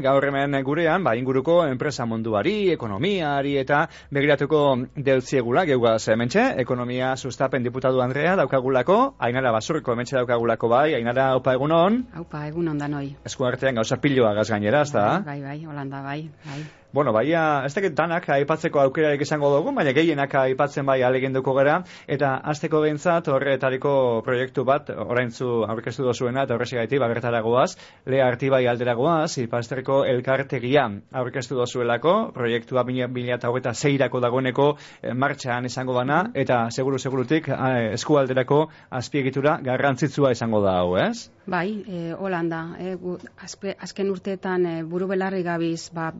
Gaur hemen gurean, ba, inguruko enpresa munduari, ekonomiari eta begiratuko deltziegula, geuga zementxe, ekonomia sustapen diputatu Andrea daukagulako, ainara basurko hementxe daukagulako bai, ainara opa egunon. Aupa egunon da noi. Esku artean gauza piloa gazgainera, ez da? Bai, bai, holanda bai, bai. Bueno, baia, ez dakit danak aipatzeko aukerarik izango dugu, baina gehienak aipatzen bai aleginduko gara, eta azteko behintzat horretariko proiektu bat, oraintzu aurkeztu dozuena, eta horrezi gaiti, bagertaragoaz, lea arti bai alderagoaz, ipasterko elkartegia aurkeztu dozuelako, proiektua bila eta hogeita zeirako dagoeneko eh, martxan izango bana, eta seguru segurutik eh, eskualderako azpiegitura garrantzitsua izango da hau, ez? Bai, e, Holanda, e, azken urteetan e, buru belarri gabiz, ba,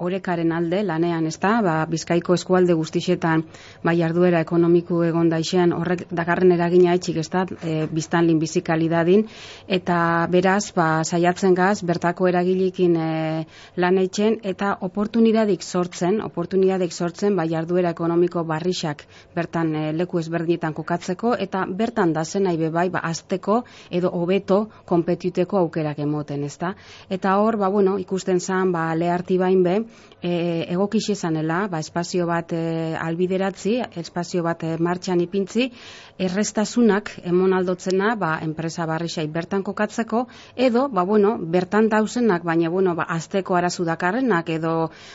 orekaren alde lanean, ezta? Ba, Bizkaiko eskualde guztixetan bai jarduera ekonomiku egon daixean horrek dagarren eragina etxik, ezta? E, biztanlin bizikalidadin eta beraz, ba, saiatzen gaz bertako eragilikin e, lan eitzen eta oportunidadik sortzen, oportunidadik sortzen bai jarduera ekonomiko barrixak bertan e, leku ezberdinetan kokatzeko eta bertan da zen nahi bai, ba, azteko edo hobeto konpetiteko aukerak emoten, ezta? Eta hor, ba, bueno, ikusten zan, ba, leharti bain be, e, egokix izanela, ba, espazio bat e, albideratzi, espazio bat e, martxan ipintzi, errestasunak emon aldotzena, ba, enpresa barrixai bertan kokatzeko, edo, ba, bueno, bertan dauzenak, baina, bueno, ba, azteko arazu dakarrenak, edo,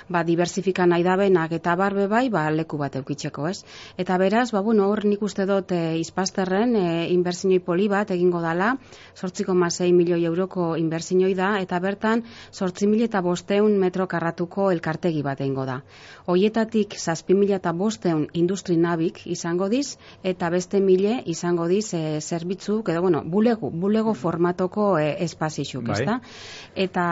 ba, diversifika nahi dabenak, eta barbe bai, ba, leku bat eukitzeko, ez? Eta beraz, ba, bueno, hor nik uste dut e, izpazterren, e, inbertsinoi poli bat egingo dala, sortziko masei milioi euroko inbertsinoi da, eta bertan, sortzi mili eta bosteun metro karratuko elkartegi bat eingo da. Hoietatik 7000 eta bosteun industri nabik izango diz, eta beste mile izango diz e, zerbitzu, edo bueno, bulego, bulego formatoko e, espazixuk, bai. ezta? Eta,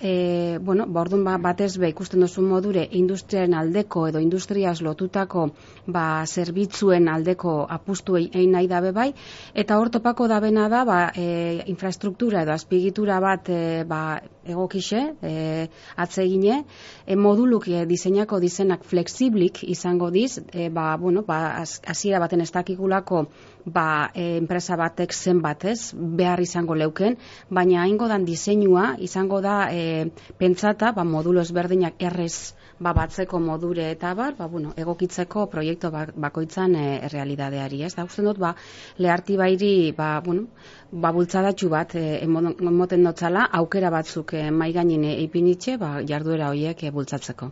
e, bueno, bordun ba, batez be ikusten duzu modure industriaren aldeko edo industriaz lotutako ba, zerbitzuen aldeko apustu egin nahi dabe bai, eta hor topako dabena da, ba, e, infrastruktura edo azpigitura bat e, ba, egokixe, e, atsegine, e, moduluk e, diseinako dizenak flexiblik izango diz, e, ba, bueno, ba, hasiera baten ez dakigulako ba, e, enpresa batek zen batez, behar izango leuken, baina haingo dan diseinua izango da e, pentsata, ba, modulo ezberdinak errez ba, batzeko modure eta bar, ba, bueno, egokitzeko proiektu ba, bakoitzan e, realidadeari, ez da, dut, ba, leharti bairi, ba, bueno, ba, bultzadatxu bat e, emoten dotzala, aukera batzuk e, maiganin ipinitxe, ba, jarduera horiek e, bultzatzeko.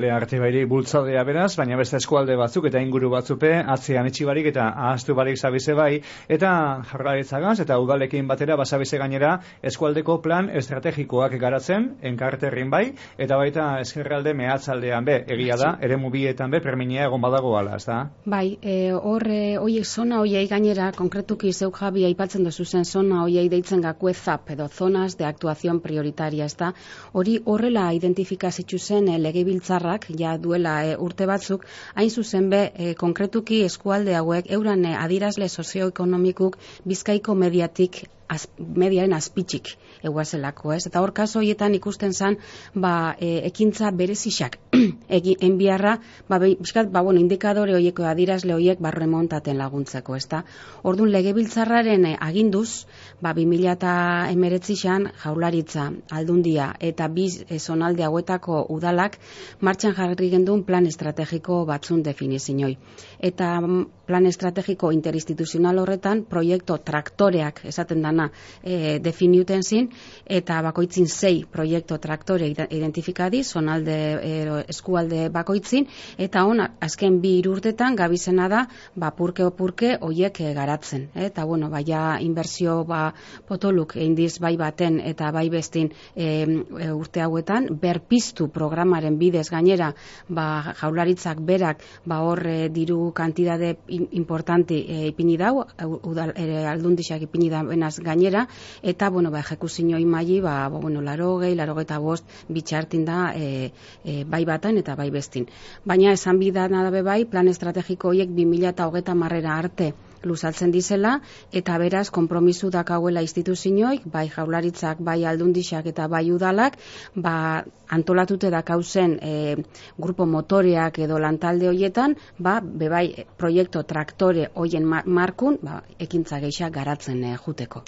Leharti bairi bultzadea beraz, baina beste eskualde batzuk eta inguru batzupe, atzean barik eta ahaztu barik zabize bai, eta jarraitzagaz eta udalekin batera basabize gainera eskualdeko plan estrategikoak garatzen, enkarterrin bai, eta baita eskerralde mehatzaldean be, egia da, ere mubietan be, perminia egon badago ala, ez da? Bai, e, hor, e, oie, zona oiei gainera, konkretuki zeuk jabi aipatzen duzu zen zona oiei deitzen gaku ezap, edo zonas de actuación prioritaria, ez da? Hori horrela identifikazitzu zen e, legebiltzarrak, ja duela e, urte batzuk, hain zuzen be, e, konkretuki eskualde hauek, euran e, adirazle sozioekonomikuk bizkaiko mediatik az, mediaren azpitzik eguazelako, ez? Eta hor kaso hoietan ikusten zan, ba, e, ekintza berezixak enbiarra, ba, bizkat, ba, bueno, indikadore hoieko adirazle hoiek ba, remontaten laguntzeko, ezta? Ordun legebiltzarraren e, aginduz, ba, 2000 eta emeretzixan jaularitza, aldundia, eta biz zonalde hauetako udalak martxan jarri gendun plan estrategiko batzun definizinoi. Eta mm, plan estrategiko interinstituzional horretan, proiektu traktoreak, esaten dana, e, definiuten zin, eta bakoitzin sei proiektu traktore identifikadi, zonalde e, eskualde bakoitzin, eta hon, azken bi irurtetan, gabizena da, ba, purke opurke oiek e, garatzen. Eta, bueno, baia inbertsio ba, potoluk eindiz bai baten eta bai bestin e, urte hauetan, berpiztu programaren bidez gainera, ba, jaularitzak berak, ba, hor e, diru kantidade importanti e, ipini dau, udal, e, aldundixak ipini da benaz gainera, eta, bueno, ba, ejekuzinoi maili, ba, bueno, laro gehi, laro eta bost, bitxartin da, e, e, bai batan eta bai bestin. Baina, esan bidan adabe bai, plan estrategiko horiek 2000 eta hogeta marrera arte, luzatzen dizela, eta beraz, kompromisu dakauela instituzioik, bai jaularitzak, bai aldundixak eta bai udalak, ba, antolatute dakauzen e, grupo motoreak edo lantalde hoietan, ba, bebai, proiektu traktore hoien markun, ba, ekintza geixa garatzen e, juteko.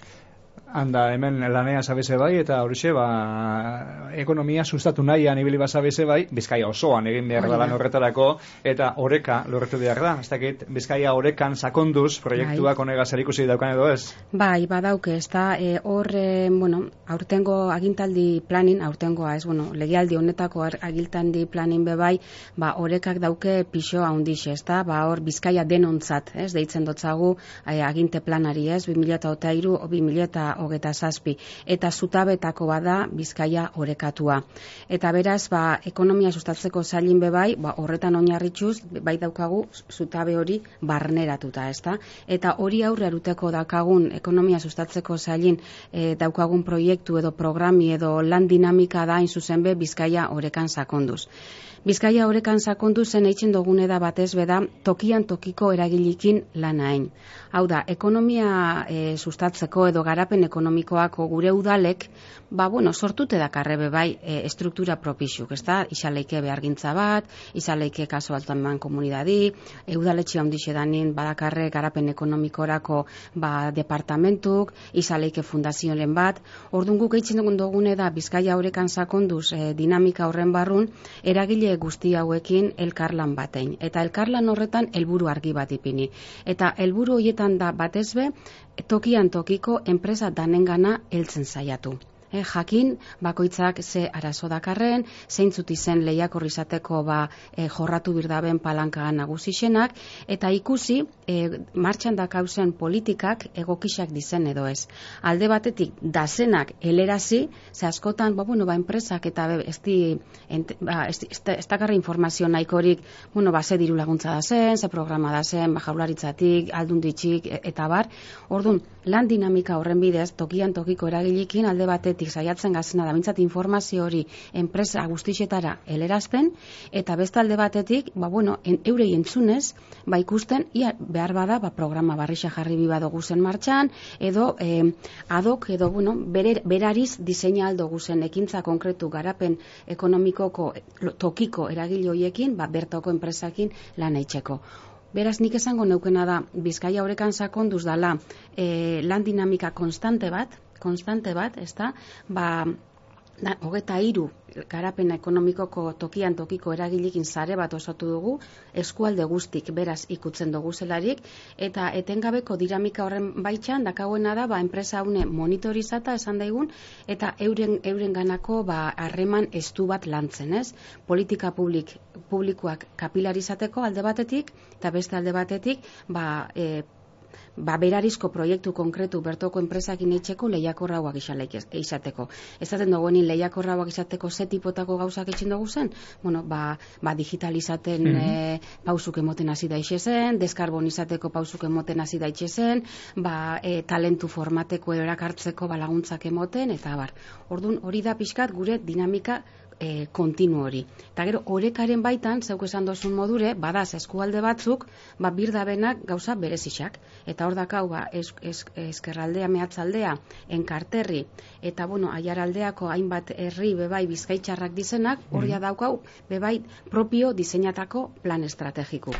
Handa hemen lanea zabeze bai, eta horixe, ba, ekonomia sustatu nahian ibili bazabeze bai, bizkaia osoan egin behar da lan horretarako, eta oreka lorretu behar da. Ez dakit, bizkaia orekan sakonduz proiektuak bai. onega zer ikusi daukan edo ez? Bai, badauke, ez da, e, hor, e, bueno, aurtengo agintaldi planin, aurtengoa, ez, bueno, legialdi honetako agiltandi planin bebai, ba, orekak dauke pixo handixe, ez da, ba, hor, bizkaia denontzat, ez, deitzen dotzagu, e, aginte planari, ez, 2008 o 2008 zazpi, eta zutabetako bada bizkaia orekatua. Eta beraz, ba, ekonomia sustatzeko zailin bebai, ba, horretan oinarritxuz, bai daukagu, zutabe hori barneratuta, ez da? Eta hori aurre aruteko daukagun ekonomia sustatzeko zailin e, daukagun proiektu edo programi edo lan dinamika da, zuzen be, bizkaia orekan sakonduz. Bizkaia horrekan sakondu zen eitzen dugune da batez beda tokian tokiko eragilikin lanain. Hau da, ekonomia e, sustatzeko edo garapen ekonomikoako gure udalek, ba, bueno, sortute da karrebe bai e, estruktura propixuk, ez da? Isaleike behargintza bat, isaleike kaso altan man komunidadi, e, udaletxe handixe danin badakarre garapen ekonomikorako ba, departamentuk, isaleike fundazioen bat. Orduan guk eitzen dugune da Bizkaia horrekan sakonduz e, dinamika horren barrun, eragile guzti hauekin elkarlan batein. Eta elkarlan horretan helburu argi bat ipini. Eta helburu horietan da batezbe, tokian tokiko enpresa danengana heltzen saiatu e, jakin bakoitzak ze arazo dakarren, zeintzut izen lehiakor izateko ba, e, jorratu birdaben palanka nagusixenak, eta ikusi e, martxan dakauzen politikak egokisak dizen edo ez. Alde batetik, dazenak elerazi, ze askotan, ba, bueno, ba, enpresak eta ez di, ba, ez, ez, dakarra informazio nahikorik, bueno, ba, ze diru laguntza da zen, ze programa da zen, ba, jaularitzatik, aldunditxik, e, eta bar, orduan, lan dinamika horren bidez, tokian tokiko eragilikin, alde batetik, aldetik saiatzen gazena da bintzat informazio hori enpresa guztixetara elerazten, eta bestalde batetik, ba, bueno, en, eurei entzunez, ba, ikusten, ia, behar bada, ba, programa barrixa jarri biba dugu zen martxan, edo eh, adok, edo, bueno, berer, berariz diseina aldo guzen ekintza konkretu garapen ekonomikoko tokiko eragilioiekin, ba, bertoko enpresakin lan eitzeko. Beraz, nik esango neukena da, Bizkaia horrekan sakonduz dala e, lan dinamika konstante bat, konstante bat, ez da, ba, da, hogeta iru garapen ekonomikoko tokian tokiko eragilikin zare bat osatu dugu, eskualde guztik beraz ikutzen dugu zelarik, eta etengabeko dinamika horren baitxan, dakauena da, ba, enpresa haune monitorizata esan daigun, eta euren, euren ganako ba, harreman estu bat lantzen, ez? Politika publik, publikoak kapilarizateko alde batetik, eta beste alde batetik, ba, e, ba, berarizko proiektu konkretu bertoko enpresakin etxeko lehiakorrauak izateko. Ez zaten duguenin lehiakorrauak izateko ze tipotako gauzak etxen dugu zen? Bueno, ba, ba digitalizaten mm -hmm. pausuk emoten hasi da zen, deskarbonizateko pausuk emoten hasi da zen, ba, e, talentu formateko erakartzeko balaguntzak emoten, eta bar. Orduan, hori da pixkat gure dinamika e, kontinu hori. Eta gero, orekaren baitan, zeuk esan dozun modure, badaz eskualde batzuk, ba, birdabenak gauza berezixak. Eta hor dakau, ba, es, es, eskerraldea mehatzaldea, enkarterri, eta, bueno, aiaraldeako hainbat herri bebai bizkaitxarrak dizenak, hor mm daukau, bebai propio diseinatako plan estrategikuk.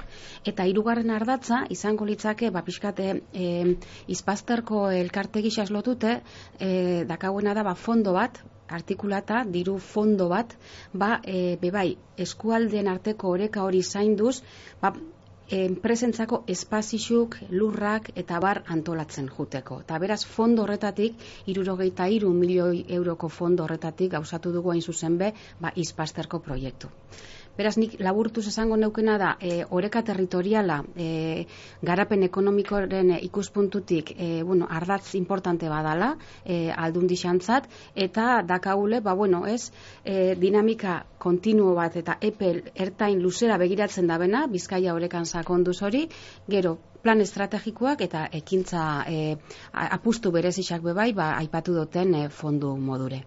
Eta hirugarren ardatza, izango litzake, ba, pixkate, e, izpazterko elkartegixas lotute, e, dakauena da, ba, fondo bat, artikulata, diru fondo bat, ba, e, bebai, eskualden arteko oreka hori zainduz, ba, enpresentzako espazixuk, lurrak eta bar antolatzen juteko. Eta beraz, fondo horretatik, irurogeita iru milioi euroko fondo horretatik gauzatu dugu hain zuzen be, ba, izpasterko proiektu. Beraz, nik laburtuz esango neukena da, e, oreka territoriala, e, garapen ekonomikoren ikuspuntutik, e, bueno, ardatz importante badala, e, aldun disantzat, eta dakaule, ba, bueno, ez, e, dinamika kontinuo bat eta epel ertain luzera begiratzen da bena, bizkaia orekan sakonduz hori, gero, plan estrategikoak eta ekintza e, apustu berezixak bebai, ba, aipatu duten e, fondu modure.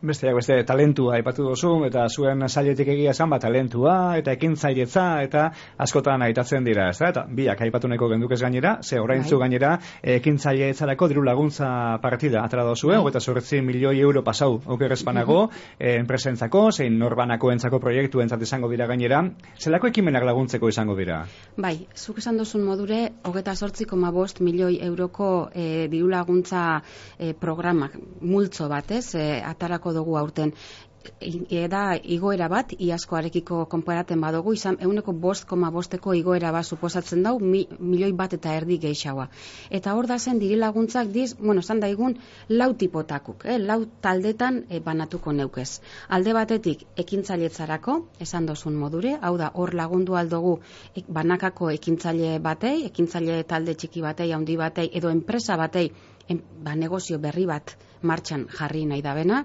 Beste, beste, talentua aipatu duzu, eta zuen sailetik egia esan, ba, talentua, eta ekintzailetza, eta askotan aitatzen dira, ez da? Eta biak aipatu neko gendukez gainera, ze orain zu bai. gainera, ekintzailetzarako diru laguntza partida atara dozu, bai. eta zorretzi milioi euro pasau, okerrezpanago, mm -hmm. enpresentzako, zein norbanako entzako proiektu entzat izango dira gainera, zelako ekimenak laguntzeko izango dira? Bai, zuk esan duzun modure, hogeta sortzi koma bost milioi euroko e, diru laguntza e, programak, multzo bat, ez, e, atarako dugu aurten da igoera bat, iaskoarekiko konparaten badugu, izan euneko bost koma bosteko igoera bat suposatzen dau, mi, milioi bat eta erdi gehiagoa. Eta hor da zen diri laguntzak diz, bueno, zan daigun, lau tipotakuk, eh, lau taldetan eh, banatuko neukez. Alde batetik, ekintzailetzarako, esan dozun modure, hau da, hor lagundu aldugu banakako ekintzaile batei, ekintzaile talde txiki batei, handi batei, edo enpresa batei, ba, negozio berri bat martxan jarri nahi da bena.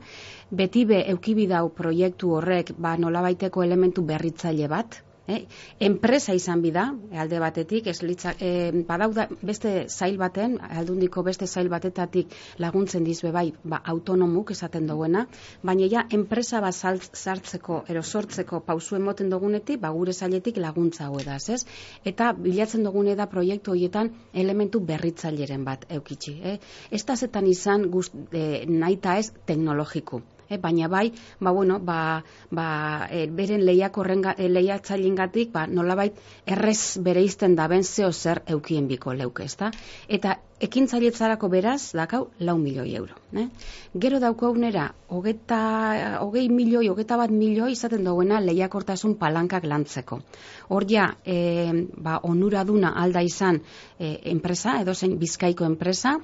Beti be eukibidau proiektu horrek ba, nolabaiteko elementu berritzaile bat, Eh? Enpresa izan bida, alde batetik, ez litza, eh, badauda beste zail baten, aldundiko beste zail batetatik laguntzen dizbe bai, ba, autonomuk esaten duguena, baina ja, enpresa bat sartzeko, ero sortzeko pausu emoten dugunetik, ba, gure zailetik laguntza hau edaz, ez? Eta bilatzen dugune da proiektu horietan elementu berritzaileren bat eukitzi. Eh? Ez da zetan izan gust, eh, nahi ez teknologiku e, baina bai, ba, bueno, ba, ba, e, beren lehiak horren e, lehiatzailingatik, ba, nolabait errez bere izten da ben zeo zer eukien biko leuke, ezta? Eta ekintzailetzarako beraz, dakau, lau milioi euro. Ne? Gero dauko unera, hogeta, hogei milioi, hogeta bat milioi izaten duguena lehiakortasun palankak lantzeko. Hor ja, e, ba, onuraduna alda izan e, enpresa, edo zein bizkaiko enpresa,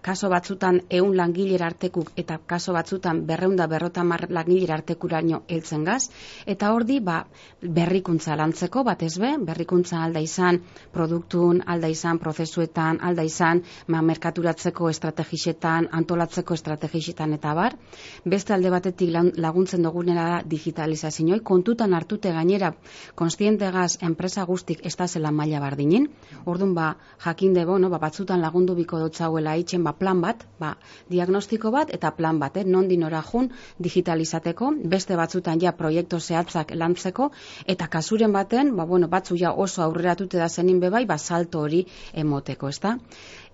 kaso batzutan eun langilera artekuk eta kaso batzutan berreunda berrota mar langilera artekuraino heltzen gaz. Eta hordi ba, berrikuntza lantzeko bat ez be, berrikuntza alda izan produktun, alda izan prozesuetan, alda izan ma, merkaturatzeko estrategisetan, antolatzeko estrategisetan eta bar. Beste alde batetik laguntzen dugunera da digitalizazioa, kontutan hartute gainera konstiente gaz enpresa guztik ez da zela maila bardinin. Orduan ba, jakinde bo, no, ba, batzutan lagundu biko dotzauela itxen ba, plan bat, ba, diagnostiko bat eta plan bat, eh? non dinora jun digitalizateko, beste batzutan ja proiektu zehatzak lantzeko, eta kasuren baten, ba, bueno, batzu ja oso aurreratute da zenin bebai, ba, salto hori emoteko, ezta?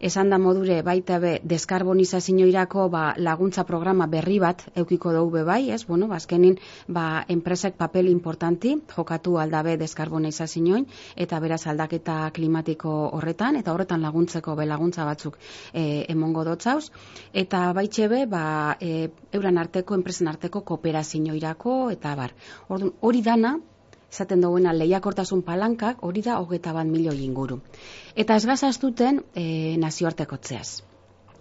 Esan da modure baita be deskarbonizazioirako ba, laguntza programa berri bat eukiko dugu be bai, ez? Bueno, bazkenin ba, enpresak papel importanti jokatu aldabe deskarbonizazioin eta beraz aldaketa klimatiko horretan eta horretan laguntzeko be laguntza batzuk e, emongo dotzauz eta baitxe be ba, e, euran arteko enpresen arteko kooperazioirako eta bar. Orduan hori dana esaten duguena lehiakortasun palankak hori da hogeta bat milioi inguru. Eta ez gazastuten e, nazioartekotzeaz.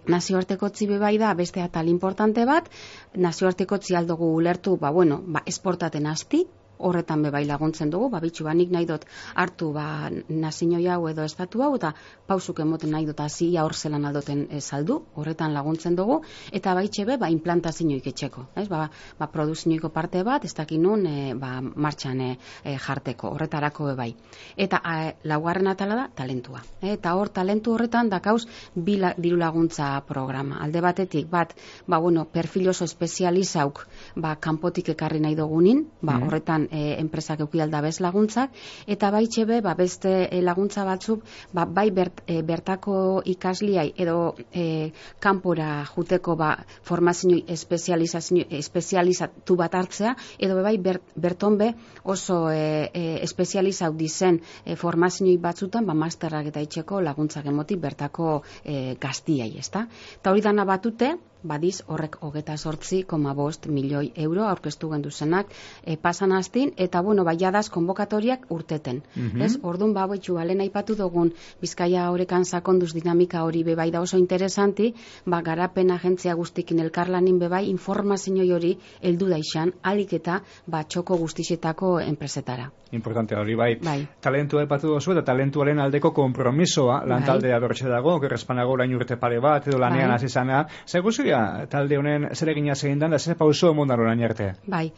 Nazioartekotzi bai da beste atal importante bat, nazioartekotzi aldugu ulertu, ba bueno, ba esportaten asti, horretan be bai laguntzen dugu, ba bitxu banik nahi dut hartu ba nazinoi hau edo estatu hau eta pausuk emoten nahi dut hasi hor zelan aldoten e, saldu, horretan laguntzen dugu eta baitxe be ba implantazioik etxeko, ez? Ba ba produzioiko parte bat ez dakin nun e, ba martxan e, jarteko, horretarako be bai. Eta a, laugarren atala da talentua. eta hor talentu horretan dakauz bi diru laguntza programa. Alde batetik bat, ba bueno, perfil oso espezializauk ba kanpotik ekarri nahi dugunin, ba mm-hmm. horretan e, enpresak eukialda bez laguntzak, eta bai txebe, ba, beste e, laguntza batzuk, ba, bai bert, e, bertako ikasliai edo e, kanpora juteko ba, formazio espezializatu bat hartzea, edo bai bert, berton be oso e, e, espezializau dizen e, formazioi batzutan, ba, masterrak eta itxeko laguntzak emotik bertako e, gaztiai, ezta? Eta hori dana batute, badiz horrek hogeta sortzi, koma bost milioi euro aurkeztu gendu zenak e, pasan astin, eta bueno, bai jadaz konbokatoriak urteten. Mm Ez, orduan ba, balen aipatu dugun, bizkaia horrekan sakonduz dinamika hori bebai da oso interesanti, ba, garapen agentzia guztikin elkarlanin bebai informazio hori heldu daixan, alik eta ba, txoko guztisetako enpresetara. Importante hori bai. bai. Talentu aipatu duzu eta talentuaren aldeko kompromisoa lantaldea bai. dago, gerrespanago orain urte pare bat, edo lanean bai. azizana. Seguzu talde honen zer egina zein da, zer pauso emondan orain arte? Bai,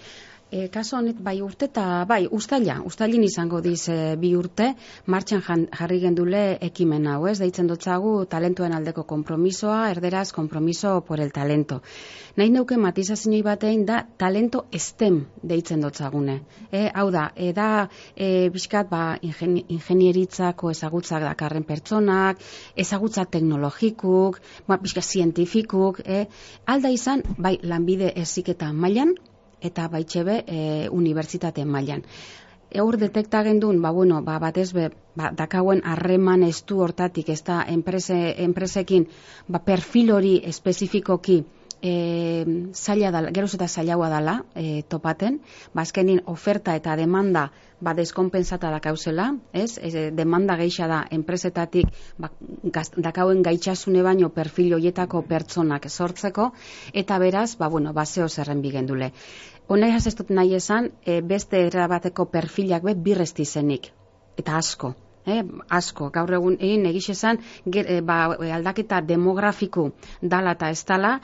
E, kaso honet bai urte eta bai ustaila, ustailin izango diz e, bi urte, martxan jarri gendule ekimen hau, ez? Deitzen dutzagu talentuen aldeko kompromisoa, erderaz kompromiso por el talento. Nahi neuke matizazinoi batein da talento estem deitzen dutzagune. E, hau da, e, da e, bizkat ba, ingenieritzako ezagutzak dakarren pertsonak, ezagutza teknologikuk, ba, bizkat zientifikuk, e, alda izan, bai, lanbide eziketa mailan, eta baitxebe e, unibertsitate mailan. Eur detekta gendun, ba, bueno, ba, batez be, ba, dakauen harreman estu hortatik, ez da, enprese, enpresekin, ba, perfil hori espezifikoki, e, zaila dala, geroz eta zailaua dala e, topaten, bazkenin ba, oferta eta demanda ba deskonpensata da kauzela, ez? E, demanda geixa da enpresetatik ba, gaz, dakauen gaitxasune baino perfil hoietako pertsonak sortzeko eta beraz, ba bueno, baseo zerren bigendule. Honai hasestut nahi esan, e, beste erabateko perfilak be birresti zenik. Eta asko eh, asko, gaur egun egin egiz esan, eh, ba, aldaketa demografiku dala eta ez dala,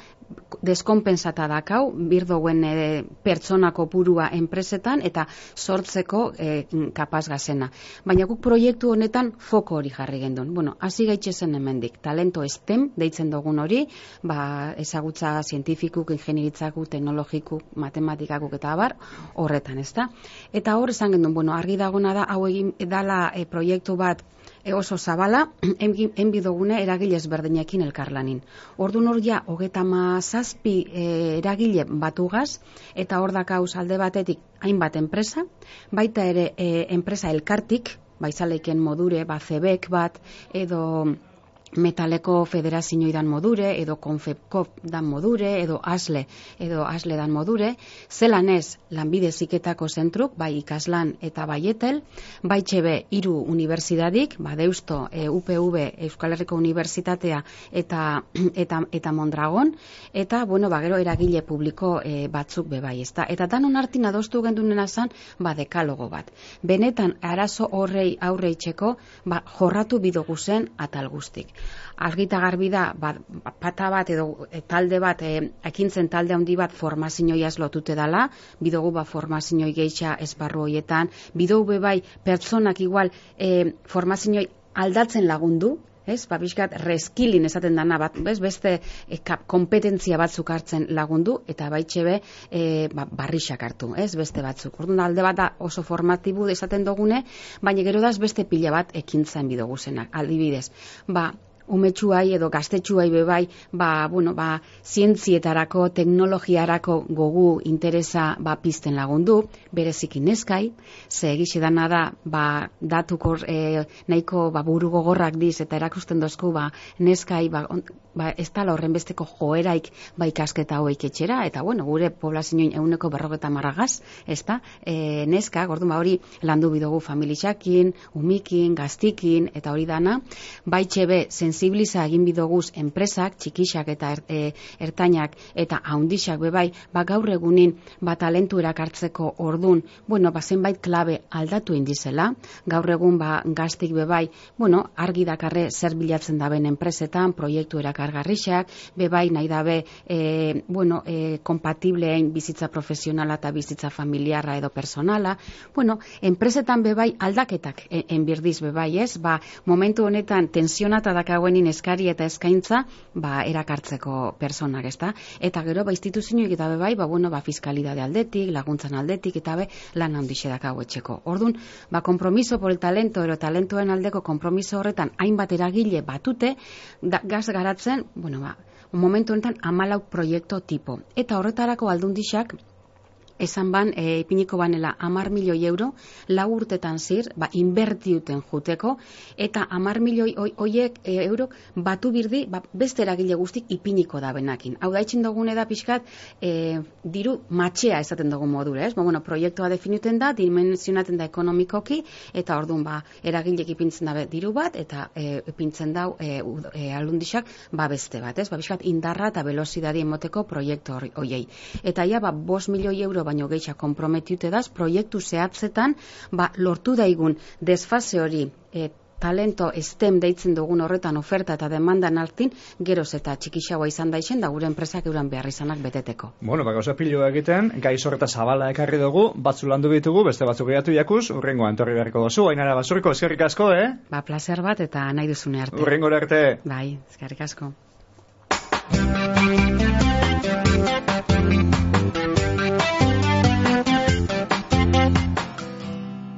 deskonpensata dakau, birdoen e, eh, pertsonako purua enpresetan eta sortzeko e, kapaz gazena. Baina guk proiektu honetan foko hori jarri gendun. Bueno, hasi gaitxe zen hemendik, talento estem, deitzen dugun hori, ba, ezagutza zientifikuk, ingenieritzakuk, teknologikuk, matematikakuk eta abar, horretan, ezta? Eta hor esan gendun, bueno, argi dagona da, hau egin dala e, proiektu bat oso zabala, enbi dugune eragile ezberdinekin elkarlanin. Ordu norgia, hogeta zazpi e, eragile batugaz, eta hor dakauz alde batetik hainbat enpresa, baita ere e, enpresa elkartik, baizaleken modure, ba, zebek bat, edo metaleko federazio dan modure, edo konfepkop dan modure, edo asle, edo asle dan modure, zelan ez lanbide ziketako zentruk, bai ikaslan eta baietel, bai txebe iru unibertsitatik, ba deusto e, UPV Euskal Herriko Unibertsitatea eta, eta, eta Mondragon, eta, bueno, ba, gero eragile publiko e, batzuk bebai, ezta. Eta danon hartin adostu gendunena zan, ba dekalogo bat. Benetan, arazo horrei aurre itxeko, ba, jorratu bidogu zen atal guztik argita garbi da ba, pata bat edo talde bat e, ekintzen talde handi bat formazioia lotute dala bidogu ba formazioi geixa esparru hoietan bidogu bai pertsonak igual e, formazioi aldatzen lagundu Ez, ba, bizkat, reskilin esaten dana, bat, bez, beste e, kompetentzia batzuk hartzen lagundu, eta baitxe be, e, ba, barrixak hartu, ez, beste batzuk. Orduan, alde bat da oso formatibu esaten dugune, baina gero da beste pila bat ekintzen bidogu zenak, aldibidez. Ba, umetsuai edo gaztetsuai bebai, ba, bueno, ba, zientzietarako, teknologiarako gogu interesa ba, pizten lagundu, berezik ineskai, ze egixe dana da, ba, datukor e, nahiko ba, buru gogorrak diz, eta erakusten dozku, ba, neskai, ba, ba, ez tala horren besteko joeraik ba, ikasketa hoik etxera, eta, bueno, gure poblazioen euneko berrogeta marragaz, ez da, e, neska, gordu, ba, hori landu bidugu familixakin, umikin, gaztikin, eta hori dana, baitxe be, sensibiliza egin bidoguz enpresak, txikixak eta er, e, ertainak eta haundixak bebai, ba gaur egunin ba talentu erakartzeko ordun, bueno, ba zenbait klabe aldatu indizela, gaur egun ba gaztik bebai, bueno, argi dakarre zer bilatzen daben enpresetan, proiektu erakargarrixak, bebai nahi dabe, e, bueno, e, kompatibleein bizitza profesionala eta bizitza familiarra edo personala, bueno, enpresetan bebai aldaketak e, enbirdiz bebai, ez? Ba, momentu honetan tensionata dakago dagoenin eskari eta eskaintza ba, erakartzeko personak, ezta? Eta gero, ba, instituzioik eta bai, ba, bueno, ba, fiskalidade aldetik, laguntzan aldetik, eta be, lan handixe dakago etxeko. Orduan, ba, kompromiso por el talento, ero talentoen aldeko kompromiso horretan, hainbat eragile batute, da, gaz garatzen, bueno, ba, momentu honetan amalau proiektu tipo. Eta horretarako aldundixak, esan ban, e, ipiniko banela amar milioi euro, lau urtetan zir, ba, inbertiuten juteko, eta amar milioi oiek e, euro batu birdi, ba, beste eragile guztik ipiniko da benakin. Hau da, itxin dugune da pixkat, e, diru matxea esaten dugu modura, ez? Ba, bueno, proiektua definuten da, dimensionaten da ekonomikoki, eta orduan, ba, eragilek ipintzen da diru bat, eta e, ipintzen dau e, e, alundixak, ba, beste bat, ez? Ba, pixkat, indarra eta velozidadi emoteko proiektu hori. Eta ja, ba, bos milioi euro baino geisha komprometiute daz, proiektu zehatzetan, ba, lortu daigun desfase hori e, talento STEM deitzen dugun horretan oferta eta demandan artin, geroz eta txikixagoa izan daixen da gure enpresak euran behar izanak beteteko. Bueno, bako zapillo egiten, gai sorta zabala ekarri dugu, batzu landu bitugu, beste batzuk gehiatu jakuz, urrengo antorri beharko dozu, ainara basuriko, eskerrik asko, eh? Ba, placer bat eta nahi duzune arte. Urrengo arte. Bai, eskerrik asko.